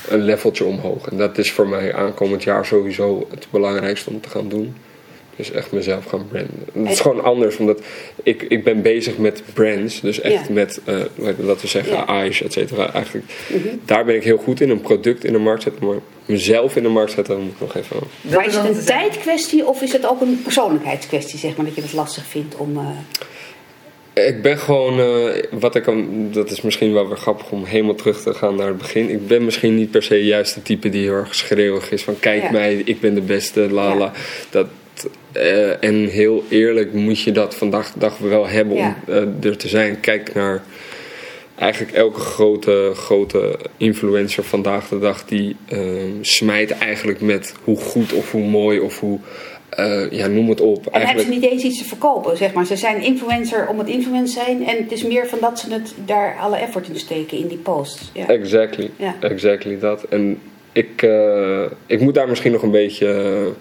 een leveltje omhoog. En dat is voor mij aankomend jaar sowieso het belangrijkste om te gaan doen. Dus echt mezelf gaan branden. Het is gewoon anders, omdat ik, ik ben bezig met brands. Dus echt Ja. met, eh, laten we zeggen, Ja. eyes, et cetera. Eigenlijk, daar ben ik heel goed in. Een product in de markt zetten. Maar mezelf in de markt zetten, dan moet ik nog even... Maar is het een tijdkwestie of is het ook een persoonlijkheidskwestie, zeg maar, dat je het lastig vindt om... eh, Ik ben gewoon, eh, wat ik kan, dat is misschien wel weer grappig om helemaal terug te gaan naar het begin. Ik ben misschien niet per se juist de type die heel erg schreeuwig is van kijk Ja. mij, ik ben de beste, lala. Ja. Dat, eh, en heel eerlijk moet je dat vandaag de dag wel hebben Ja. om eh, er te zijn. Kijk naar eigenlijk elke grote, grote influencer vandaag de dag die eh, smijt eigenlijk met hoe goed of hoe mooi of hoe, eh, ja noem het op. En hebben Eigenlijk, ze niet eens iets te verkopen, zeg maar. Ze zijn influencer om het influencer zijn. En het is meer van dat ze het daar alle effort in steken in die posts. Ja. Exactly, Ja. exactly dat. En ik, ik moet daar misschien nog een beetje,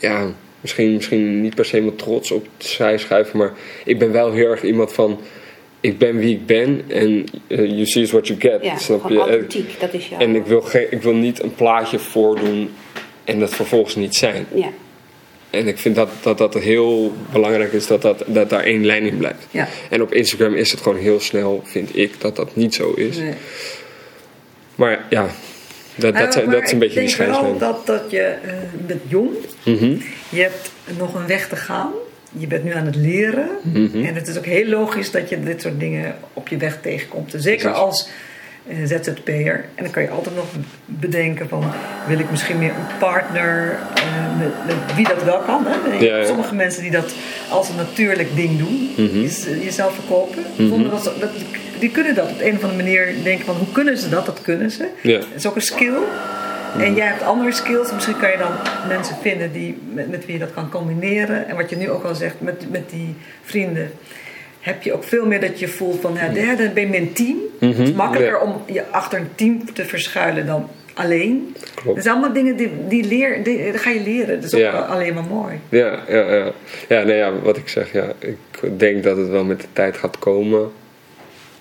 ja, misschien, misschien niet per se mijn trots op zij schuiven, maar ik ben wel heel erg iemand van, ik ben wie ik ben en eh, you see is what you get, Ja, snap je? authentiek, dat is jouw... En ik wil, geen, ik wil niet een plaatje voordoen en dat vervolgens niet zijn. Ja, En ik vind dat dat, dat heel belangrijk is dat, dat, dat daar één lijn in blijft. Ja. En op Instagram is het gewoon heel snel, vind ik, dat dat niet zo is. Nee. Maar ja, dat, Maar- dat, dat is een beetje die Ik denk wel scheidslijn. dat, dat je eh, bent jong. Mhm. Je hebt nog een weg te gaan. Je bent nu aan het leren. Mhm. En het is ook heel logisch dat je dit soort dingen op je weg tegenkomt. En zeker Precies. als eh, ZZP'er. En dan kan je altijd nog bedenken van... wil ik misschien meer een partner eh, met, met wie dat wel kan. Hè? Ja, ja. Sommige mensen die dat als een natuurlijk ding doen. Mhm. is, jezelf verkopen. Zonder dat, ze- dat, die kunnen dat op een of andere manier denken van... hoe kunnen ze dat? Dat kunnen ze. Ja. Het is ook een skill. En jij hebt andere skills. Misschien kan je dan mensen vinden die, met, met wie je dat kan combineren. En wat je nu ook al zegt met, met die vrienden. Heb je ook veel meer dat je voelt van... Ja, ja, dan ben je een team. Het is makkelijker Ja. om je achter een team te verschuilen dan alleen. Klopt. Dat zijn allemaal dingen die, die, leer, die, dat ga je leren. Dat is ook Ja. alleen maar mooi. Ja, ja, ja. Ja, nee, ja, wat ik zeg, ja, ik denk dat het wel met de tijd gaat komen.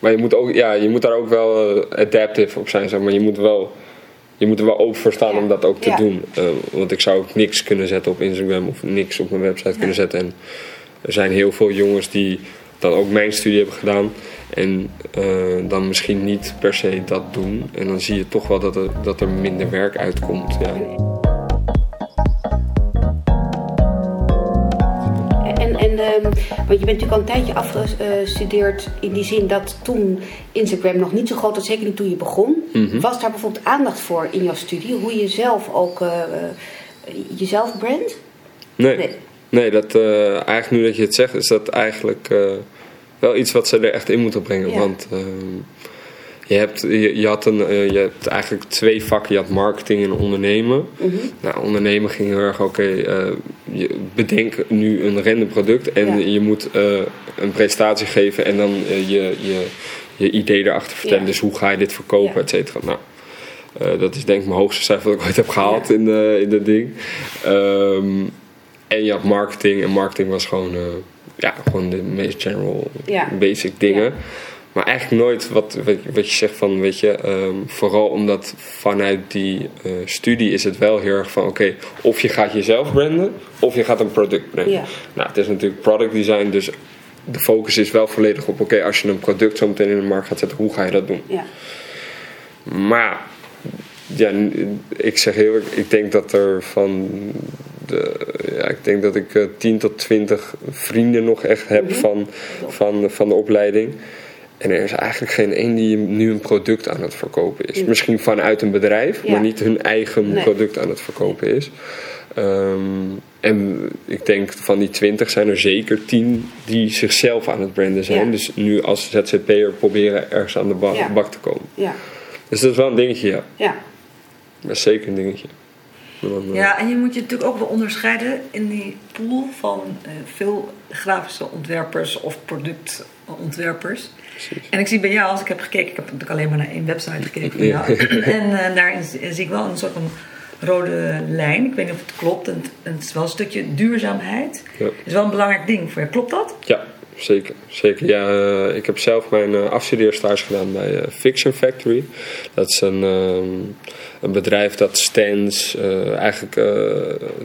Maar je moet, ook, ja, je moet daar ook wel eh, adaptive op zijn, zeg maar. Je moet, wel, je moet er wel open voor staan Ja. om dat ook te Ja. doen. Eh, want ik zou ook niks kunnen zetten op Instagram of niks op mijn website kunnen zetten. En er zijn heel veel jongens die dan ook mijn studie hebben gedaan. En eh, dan misschien niet per se dat doen. En dan zie je toch wel dat er, dat er minder werk uitkomt. Ja. Want je bent natuurlijk al een tijdje afgestudeerd in die zin dat toen Instagram nog niet zo groot was, zeker niet toen je begon. Mhm. Was daar bijvoorbeeld aandacht voor in jouw studie? Hoe je zelf ook uh, jezelf brandt? Nee. nee. nee. dat, uh, eigenlijk nu dat je het zegt, is dat eigenlijk uh, wel iets wat ze er echt in moeten brengen. Ja. Want ehm, je hebt, je, je, had een, uh, je hebt eigenlijk twee vakken. Je had marketing en ondernemen. Mhm. Nou, ondernemen ging heel erg, oké, okay, je bedenk nu een random product en Ja. je moet een presentatie geven en dan je, je, je idee erachter vertellen. Ja. Dus hoe ga je dit verkopen, Ja. et cetera. Nou, dat is denk ik mijn hoogste cijfer dat ik ooit heb gehaald in, de, in dat ding. Um, en je had marketing en marketing was gewoon, ja, gewoon de meest general basic dingen. Maar eigenlijk nooit wat, wat, wat je zegt van, weet je, um, vooral omdat vanuit die uh, studie is het wel heel erg van, oké, okay, of je gaat jezelf branden, of je gaat een product brengen. Ja. Nou, het is natuurlijk product design, dus de focus is wel volledig op, oké, okay, als je een product zo meteen in de markt gaat zetten, hoe ga je dat doen? Ja. Maar, ja, ik zeg heel ik denk dat er van de, ja, ik denk dat ik uh, 10 tot 20 vrienden nog echt heb Mhm. van, van, van de opleiding. En er is eigenlijk geen één die nu een product aan het verkopen is. Misschien vanuit een bedrijf, Ja. maar niet hun eigen Nee. product aan het verkopen is. Um, en ik denk van die 20 zijn er zeker 10 die zichzelf aan het branden zijn. Ja. Dus nu als ZZP'er proberen ergens aan de ba Ja. bak te komen. Ja. Dus dat is wel een dingetje, ja. Ja. Dat is zeker een dingetje. Uh, Ja, en je moet je natuurlijk ook wel onderscheiden in die pool van uh, veel grafische ontwerpers of productontwerpers. Precies. En ik zie bij jou, als ik heb gekeken, ik heb natuurlijk alleen maar naar één website gekeken jou. <laughs> En uh, daarin zie ik wel een soort van rode lijn. Ik weet niet of het klopt. En het, is wel een stukje duurzaamheid. Ja. Dat is wel een belangrijk ding voor je. Klopt dat? Ja, zeker. zeker. Ja, uh, ik heb zelf mijn uh, afstudeerstage gedaan bij uh, Fiction Factory. Dat is een, um, een bedrijf dat stands, eigenlijk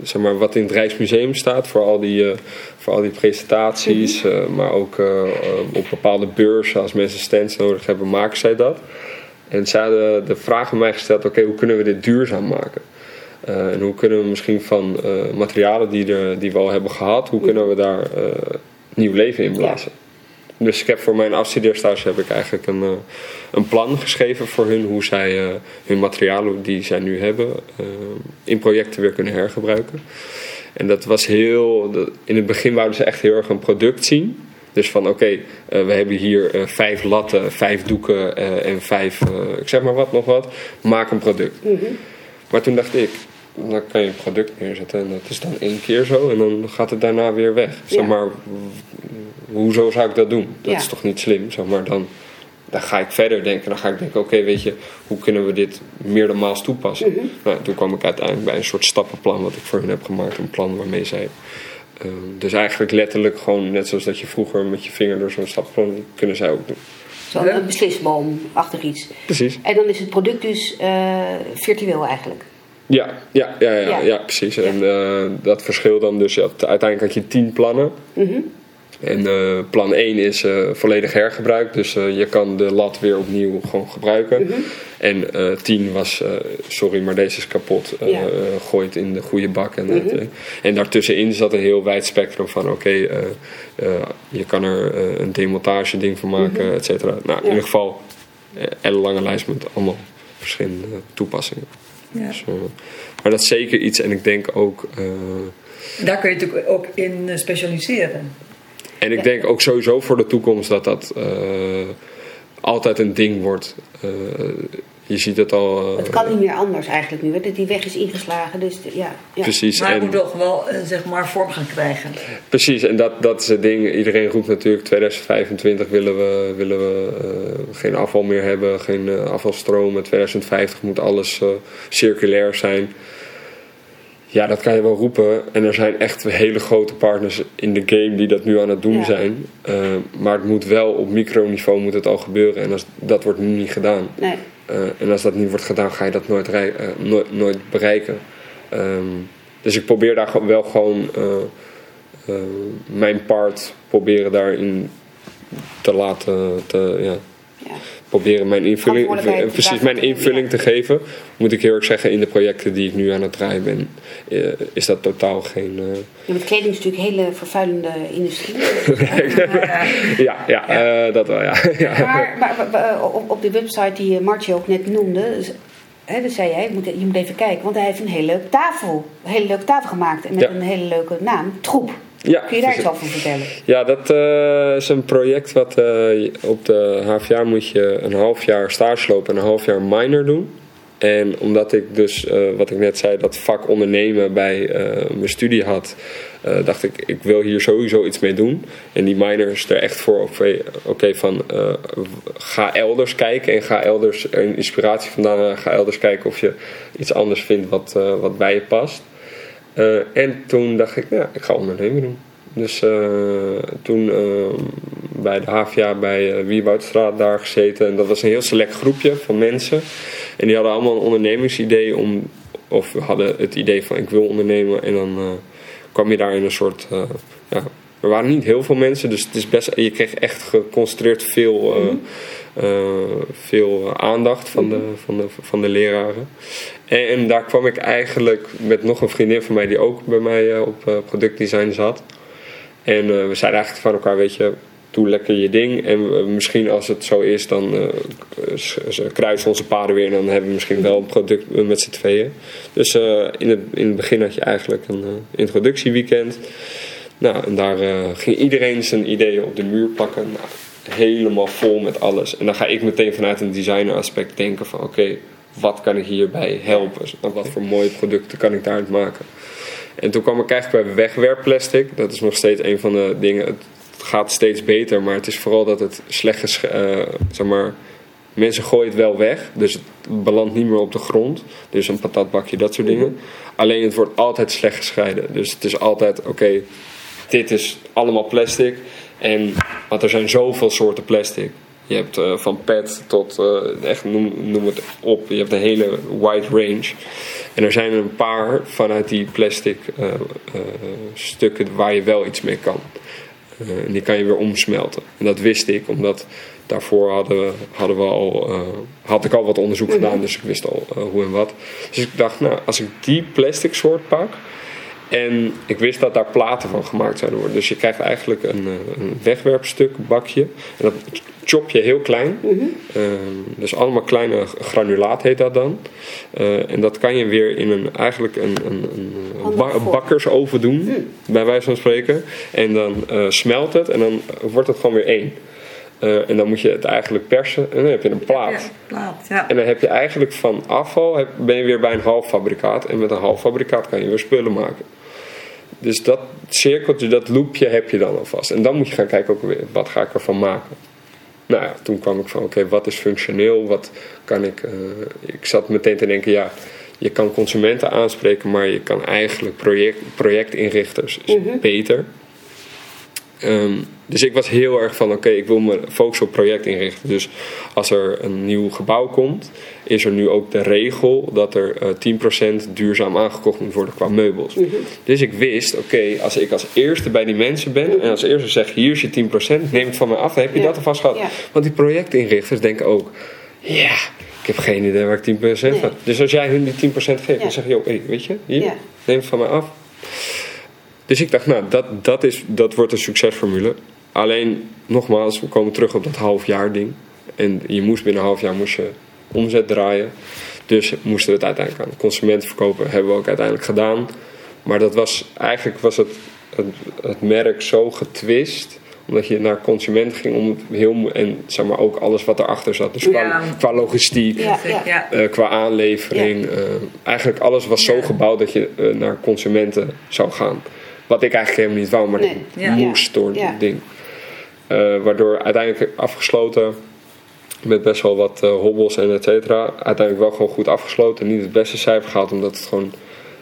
zeg maar wat in het Rijksmuseum staat voor al die, voor al die presentaties. Mhm. maar ook op bepaalde beurzen, als mensen stands nodig hebben, maken zij dat. En zij hadden de vraag aan mij gesteld: oké, okay, hoe kunnen we dit duurzaam maken? Uh, en hoe kunnen we misschien van uh, materialen die, er, die we al hebben gehad, hoe kunnen we daar uh, nieuw leven in blazen? Ja. Dus ik heb voor mijn afstudeerstage heb ik eigenlijk een, een plan geschreven voor hun hoe zij hun materialen die zij nu hebben in projecten weer kunnen hergebruiken. En dat was heel. In het begin wouden ze echt heel erg een product zien. Dus van oké, okay, uh, we hebben hier uh, vijf latten, vijf doeken uh, en vijf, ik zeg maar wat, nog wat. Maak een product. Mm -hmm. Maar toen dacht ik, dan kan je een product neerzetten en dat is dan één keer zo en dan gaat het daarna weer weg. Zeg maar, hoezo zou ik dat doen? Dat Ja. is toch niet slim? Zeg maar, dan, dan ga ik verder denken. Dan ga ik denken, oké, okay, weet je, hoe kunnen we dit meerdermaals toepassen? Mm -hmm. nou, toen kwam ik uiteindelijk bij een soort stappenplan wat ik voor hun heb gemaakt. Een plan waarmee zij uh, dus eigenlijk letterlijk gewoon, net zoals dat je vroeger met je vinger door zo'n stappenplan, kunnen zij ook doen. Zo'n ja. beslisboom achter iets. Precies. En dan is het product dus uh, virtueel eigenlijk. Ja, ja, ja, ja, ja. Ja. precies. En uh, dat verschil dan dus, ja, uiteindelijk had je tien plannen. Mm -hmm. En uh, plan 1 is uh, volledig hergebruikt, dus je kan de lat weer opnieuw gewoon gebruiken. Mm -hmm. En 10 was, sorry, maar deze is kapot, ja. gooi het in de goede bak. En, mm -hmm. en daartussenin zat een heel wijd spectrum van: oké, okay, je kan er een demontage ding van maken, Mhm. et cetera. Nou, in ieder geval, een lange lijst met allemaal verschillende toepassingen. Ja. Dus, maar dat is zeker iets, en ik denk ook. Daar kun je natuurlijk ook in specialiseren. En ik Ja. denk ook sowieso voor de toekomst dat dat altijd een ding wordt. Je ziet het al. Uh, Het kan niet meer anders eigenlijk nu. hè. Die weg is ingeslagen. Dus de- ja, ja. Precies. Maar het moet toch wel eh, zeg maar vorm gaan krijgen. precies, en dat, dat is het ding. Iedereen roept natuurlijk 2025 willen we, willen we uh, geen afval meer hebben, geen uh, afvalstromen. 2050 moet alles uh, circulair zijn. Ja, dat kan je wel roepen. En er zijn echt hele grote partners in de game die dat nu aan het doen Ja. zijn. Uh, maar het moet wel op microniveau moet het al gebeuren. En als, dat wordt nu niet gedaan. Nee. Uh, en als dat niet wordt gedaan, ga je dat nooit, uh, nooit, nooit bereiken. Um, dus ik probeer daar wel gewoon uh, mijn part proberen daarin te laten, te, ja, Ja. proberen mijn invulling, Verantwoordelijkheid precies mijn invulling te geven. Moet ik heel erg zeggen, in de projecten die ik nu aan het draaien ben, eh, is dat totaal geen. eh, Ja, kleding is natuurlijk een hele vervuilende industrie. <laughs> ja, ja, eh, dat wel, ja. <laughs> ja. Maar, op, op de website die eh, Martje ook net noemde, dus, hè, dat zei jij, je moet, je moet even kijken, want hij heeft een hele leuke tafel, een hele leuke tafel gemaakt en met Ja. een hele leuke naam, Troep. Ja, Kun je daar iets over vertellen? Ja, dat eh, is een project wat eh, op de HVA moet je een half jaar stage lopen en een half jaar minor doen. En omdat ik dus, eh, wat ik net zei, dat vak ondernemen bij mijn studie had, dacht ik, ik wil hier sowieso iets mee doen. En die minor is er echt voor, oké, van ga elders kijken en ga elders een inspiratie vandaan, ga elders kijken of je iets anders vindt wat, wat bij je past. Eh, en toen dacht ik, ja, ik ga ondernemen doen. Dus eh, toen eh, bij de HVA bij uh, daar gezeten. En dat was een heel select groepje van mensen. En die hadden allemaal een ondernemingsidee om... Of hadden het idee van ik wil ondernemen. En dan kwam je daar in een soort... ja, er waren niet heel veel mensen, dus het is best, je kreeg echt geconcentreerd veel, eh, eh, veel aandacht van de, van, de, van de leraren. En, en daar kwam ik eigenlijk met nog een vriendin van mij die ook bij mij eh, op productdesign zat. En we zeiden eigenlijk van elkaar, weet je, doe lekker je ding. En misschien als het zo is, dan s- kruisen onze paden weer. En dan hebben we misschien wel een product eh, met z'n tweeën. Dus in, het, in het begin had je eigenlijk een introductieweekend. Nou, en daar eh, ging iedereen zijn ideeën op de muur plakken. Nou, helemaal vol met alles. En dan ga ik meteen vanuit een designer aspect denken van... Oké, wat kan ik hierbij helpen? En wat voor mooie producten kan ik daaruit maken? En toen kwam ik eigenlijk bij wegwerpplastic. Dat is nog steeds een van de dingen. Het gaat steeds beter, maar het is vooral dat het slecht is. eh, zeg maar, mensen gooien het wel weg, dus het belandt niet meer op de grond. Dus een patatbakje, dat soort dingen. Alleen het wordt altijd slecht gescheiden. Dus het is altijd, oké, dit is allemaal plastic. En, want er zijn zoveel soorten plastic. Je hebt eh, van PET tot, eh, echt noem, noem het op, je hebt een hele wide range. En er zijn een paar vanuit die plastic eh, stukken waar je wel iets mee kan. En die kan je weer omsmelten. En dat wist ik, omdat daarvoor hadden we, hadden we al, had ik al wat onderzoek gedaan, dus ik wist al hoe en wat. Dus ik dacht, nou, als ik die plastic soort pak, en ik wist dat daar platen van gemaakt zouden worden. Dus je krijgt eigenlijk een, eh, een wegwerpstuk, bakje. En dat chop je heel klein. Ehm, dus allemaal kleine granulaat heet dat dan. Eh, en dat kan je weer in een, eigenlijk een, een, een ba- bakkersoven doen. Bij wijze van spreken. En dan eh, smelt het en dan wordt het gewoon weer één. En dan moet je het eigenlijk persen. En dan heb je een plaat. Ja, plaat, ja. En dan heb je eigenlijk van afval heb, ben je weer bij een halffabrikaat. En met een halffabrikaat kan je weer spullen maken. Dus dat cirkeltje, dat loopje heb je dan alvast. En dan moet je gaan kijken ook weer, wat ga ik ervan maken. Nou ja, toen kwam ik van, oké, wat is functioneel? Wat kan ik... eh, ik zat meteen te denken, ja, je kan consumenten aanspreken... maar je kan eigenlijk project, projectinrichters is beter. Ehm, dus ik was heel erg van, oké, ik wil me focussen op projectinrichten. Dus als er een nieuw gebouw komt, is er nu ook de regel dat er eh 10% duurzaam aangekocht moet worden qua meubels. Dus ik wist, oké, als ik als eerste bij die mensen ben en als eerste zeg, hier is je 10%, neem het van mij af, dan heb je Ja. dat alvast gehad. Ja. Want die projectinrichters denken ook, ja, ik heb geen idee waar ik 10% Nee. van. Dus als jij hun die 10% geeft, Ja. dan zeg je, joh, hey, weet je, hier, neem het van mij af. Dus ik dacht, nou, dat, dat, is, dat wordt een succesformule. Alleen, nogmaals, we komen terug op dat halfjaar ding. En je moest binnen een half jaar moest je omzet draaien. Dus moesten we het uiteindelijk aan de consumenten verkopen. Hebben we ook uiteindelijk gedaan. Maar dat was, eigenlijk was het, het, het merk zo getwist. Omdat je naar consument ging om het heel... En zeg maar ook alles wat erachter zat. Dus qua, Ja. qua logistiek, Ja, eh, qua aanlevering. eh, eigenlijk alles was zo gebouwd dat je eh, naar consumenten zou gaan. Wat ik eigenlijk helemaal niet wou, maar Nee. dat Ja. moest door Ja. het ding. Eh, waardoor uiteindelijk afgesloten met best wel wat eh, hobbels en et cetera. Uiteindelijk wel gewoon goed afgesloten. Niet het beste cijfer gehaald, omdat het gewoon...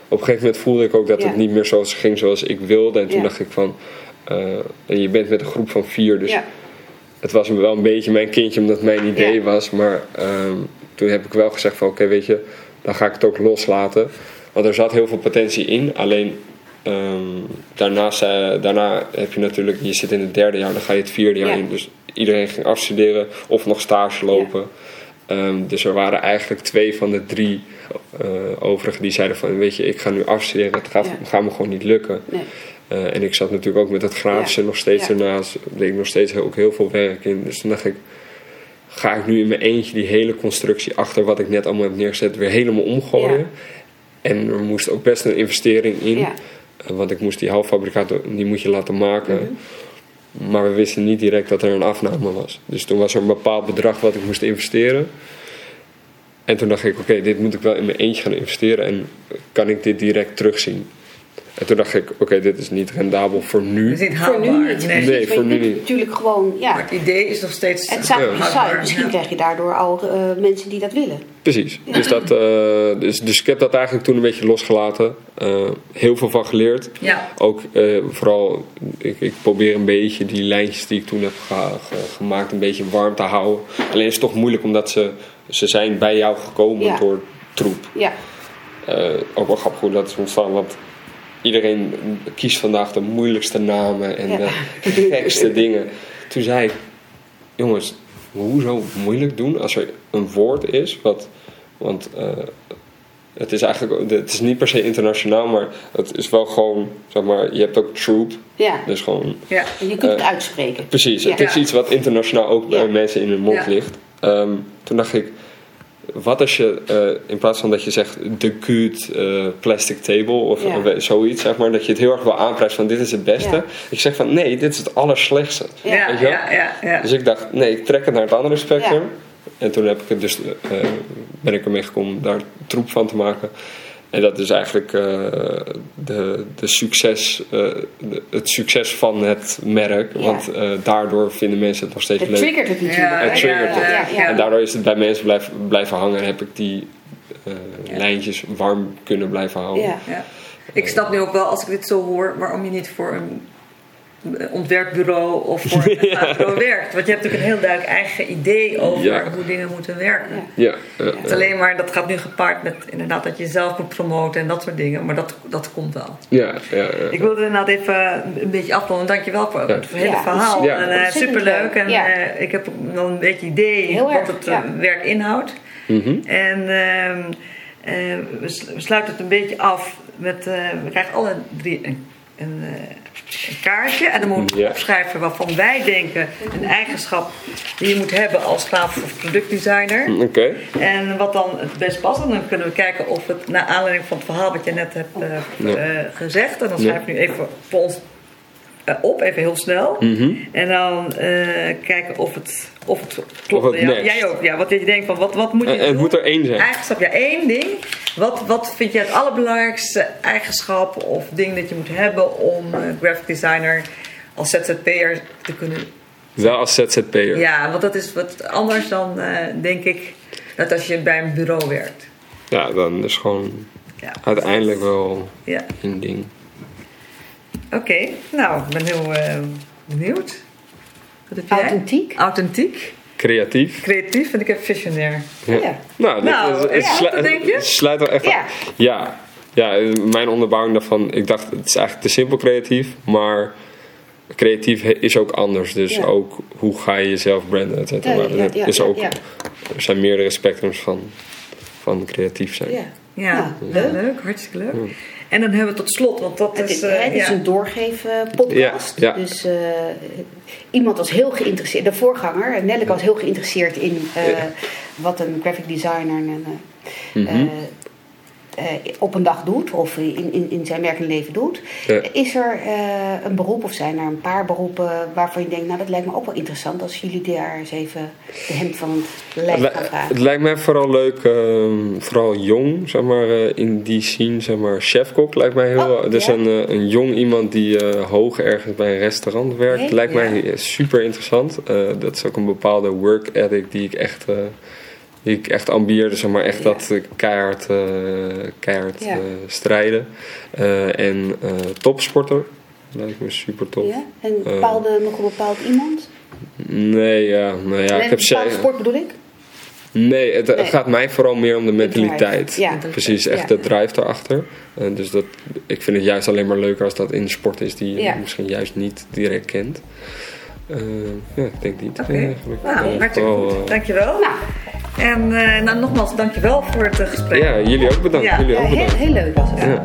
Op een gegeven moment voelde ik ook dat Ja. het niet meer zoals ging zoals ik wilde. En toen Ja. dacht ik van... eh, en je bent met een groep van vier, dus Ja. het was wel een beetje mijn kindje omdat het mijn idee was. Maar ehm, toen heb ik wel gezegd van oké, weet je, dan ga ik het ook loslaten. Want er zat heel veel potentie in. Alleen ehm, daarnaast, daarna heb je natuurlijk, je zit in het derde jaar, dan ga je het vierde jaar Ja. in. Dus iedereen ging afstuderen of nog stage lopen. Ehm, dus er waren eigenlijk twee van de drie uh, overigen die zeiden van... weet je, ik ga nu afstuderen, het gaat, Ja. gaat me gewoon niet lukken. Nee. Eh, en ik zat natuurlijk ook met het grafische nog steeds ernaast. deed ik nog steeds heel, ook heel veel werk in. Dus toen dacht ik, ga ik nu in mijn eentje die hele constructie achter wat ik net allemaal heb neergezet weer helemaal omgooien. En er moest ook best een investering in. Want ik moest die halffabrikaat, die moet je laten maken. Mhm. Maar we wisten niet direct dat er een afname was. Dus toen was er een bepaald bedrag wat ik moest investeren. En toen dacht ik, oké, dit moet ik wel in mijn eentje gaan investeren. En kan ik dit direct terugzien? En toen dacht ik, oké, dit is niet rendabel voor nu. is niet Voor nu haalbaar. niet. Nee. Nee, Want voor nu niet. Natuurlijk gewoon, ja. Maar het idee is nog steeds Het houdbaar. site. Misschien Ja. krijg je daardoor al eh, mensen die dat willen. Precies. Dus, dat, eh, dus, dus ik heb dat eigenlijk toen een beetje losgelaten. Eh, heel veel van geleerd. Ja. Ook eh, vooral, ik, ik probeer een beetje die lijntjes die ik toen heb ge- ge- gemaakt een beetje warm te houden. Alleen is het toch moeilijk omdat ze, ze zijn bij jou gekomen Ja. door troep. Ja, Eh, ook wel grappig hoe dat is ontstaan, want iedereen kiest vandaag de moeilijkste namen en Ja. de gekste <laughs> dingen. Toen zei ik, jongens, hoezo moeilijk doen als er een woord is wat, want eh, het is eigenlijk, het is niet per se internationaal, maar het is wel gewoon, zeg maar, je hebt ook troop, ja. dus gewoon Ja. Je kunt het Eh, uitspreken. Precies, Ja. het is iets wat internationaal ook bij mensen in hun mond ligt. Ehm, toen dacht ik, wat als je eh, in plaats van dat je zegt de good eh, plastic table of Ja. zoiets, zeg maar, dat je het heel erg wil aanprijzen van dit is het beste. Ja. Ik zeg van nee, dit is het allerslechtste. Ja. Ja, Weet je wel? ja, ja, ja. Dus ik dacht, nee, ik trek het naar het andere spectrum. Ja. En toen heb ik het dus, eh, ben ik ermee gekomen om daar troep van te maken. En dat is eigenlijk eh, de, de succes, eh, de- het succes van het merk. Ja. Want eh, daardoor vinden mensen het nog steeds Het leuk. triggert het natuurlijk. Het triggert ja, het. Ja, ja. En daardoor is het bij mensen blijven, blijven hangen. En heb ik die eh, lijntjes warm kunnen blijven houden. Ja. Ja. Ik snap nu ook wel, als ik dit zo hoor, waarom je niet voor een ontwerpbureau of voor <laughs> een bureau werkt. Want je hebt natuurlijk een heel duidelijk eigen idee over Ja. hoe dingen moeten werken. Ja. Ja, ja, Het alleen maar, dat gaat nu gepaard met inderdaad dat je zelf moet promoten en dat soort dingen. Maar dat, dat komt wel. ja, ja, ja. Ik wilde inderdaad even een beetje afronden. Dankjewel voor Ja. het hele Ja, verhaal. ja. En, Ontzettend superleuk. leuk. En Ja. eh, ik heb wel een beetje idee Heel wat erg, het eh, ja. werk inhoudt. Mhm. En ehm, eh, we sluiten het een beetje af met... eh, we krijgen alle drie een, een, eh, een kaartje. En dan moeten we Ja. opschrijven waarvan wij denken... een eigenschap die je moet hebben als grafisch of productdesigner. Oké. En wat dan het best past. En dan kunnen we kijken of het naar aanleiding van het verhaal wat je net hebt eh, Ja. eh, gezegd. En dan schrijf ik nu even voor ons op, even heel snel. Mhm. En dan eh, kijken of het, of het klopt. Of het ja, jij ook, ja. Wat je denkt van, wat, wat moet je En, en het doen? moet er één zijn. Eigenschap, ja, één ding. Wat, wat vind je het allerbelangrijkste eigenschap of ding dat je moet hebben om eh, graphic designer als ZZP'er te kunnen Wel als ZZP'er. Ja, want dat is wat anders dan eh, denk ik dat als je bij een bureau werkt. Ja, dan is gewoon Ja, uiteindelijk wel ja. een ding. Oké. Nou, ik ben heel eh, benieuwd. Wat heb jij? Authentiek. Authentiek, Creatief. creatief en ik heb visionair. Ja. Ja. Nou, dat Nou, is- het ja, denk je? sluit wel echt Ja. aan. Ja. Ja, mijn onderbouwing daarvan, ik dacht het is eigenlijk te simpel creatief, maar creatief is ook anders. Dus Ja. ook hoe ga je jezelf branden, et cetera. Ja, ja, is ja, ook, ja. Er zijn meerdere spectrums van, van creatief zijn. Ja. Ja, Nou, leuk. leuk. leuk, hartstikke leuk. En dan hebben we tot slot, want dat Het is... is, eh, het is ja. een doorgeven-podcast. Ja, ja. Dus eh, iemand was heel geïnteresseerd, de voorganger, Nelleke was heel geïnteresseerd in eh, Ja. wat een graphic designer en, eh, Mhm. Eh, op een dag doet of in, in, in zijn werkende leven doet. Ja. Is er eh, een beroep of zijn er een paar beroepen waarvan je denkt, nou dat lijkt me ook wel interessant als jullie daar eens even de hemd van het lijf gaan vragen. het lijkt mij vooral leuk, ehm, vooral jong, zeg maar, eh, in die scene, zeg maar, chefkok lijkt mij heel... Oh, dus ja. een, een jong iemand die hoog ergens bij een restaurant werkt, Nee? lijkt mij super interessant. Dat is ook een bepaalde work ethic die ik echt, ik echt ambieer. Dus zeg maar echt Ja. dat eh, keihard, eh, keihard Ja. eh, strijden. Eh, en eh, topsporter, lijkt me super tof. Ja? En bepaalde, nog een bepaald iemand? Nee, ja, nou ja, ik heb een bepaalde ze- sport bedoel ik? Nee, het, Nee. gaat mij vooral meer om de mentaliteit. ja. Precies, echt Ja. de drive erachter. En dus dat, ik vind het juist alleen maar leuker als dat in sport is die je Ja. misschien juist niet direct kent. Eh, ja, ik denk niet. Oké. eigenlijk. Nou, Eh, hartstikke vooral, goed. eh, Dankjewel. Nou, En eh, nou, nogmaals, dankjewel voor het eh, gesprek. ja, jullie ook bedankt. Ja. Jullie ja, ook heel, bedankt. heel leuk was het. Ja.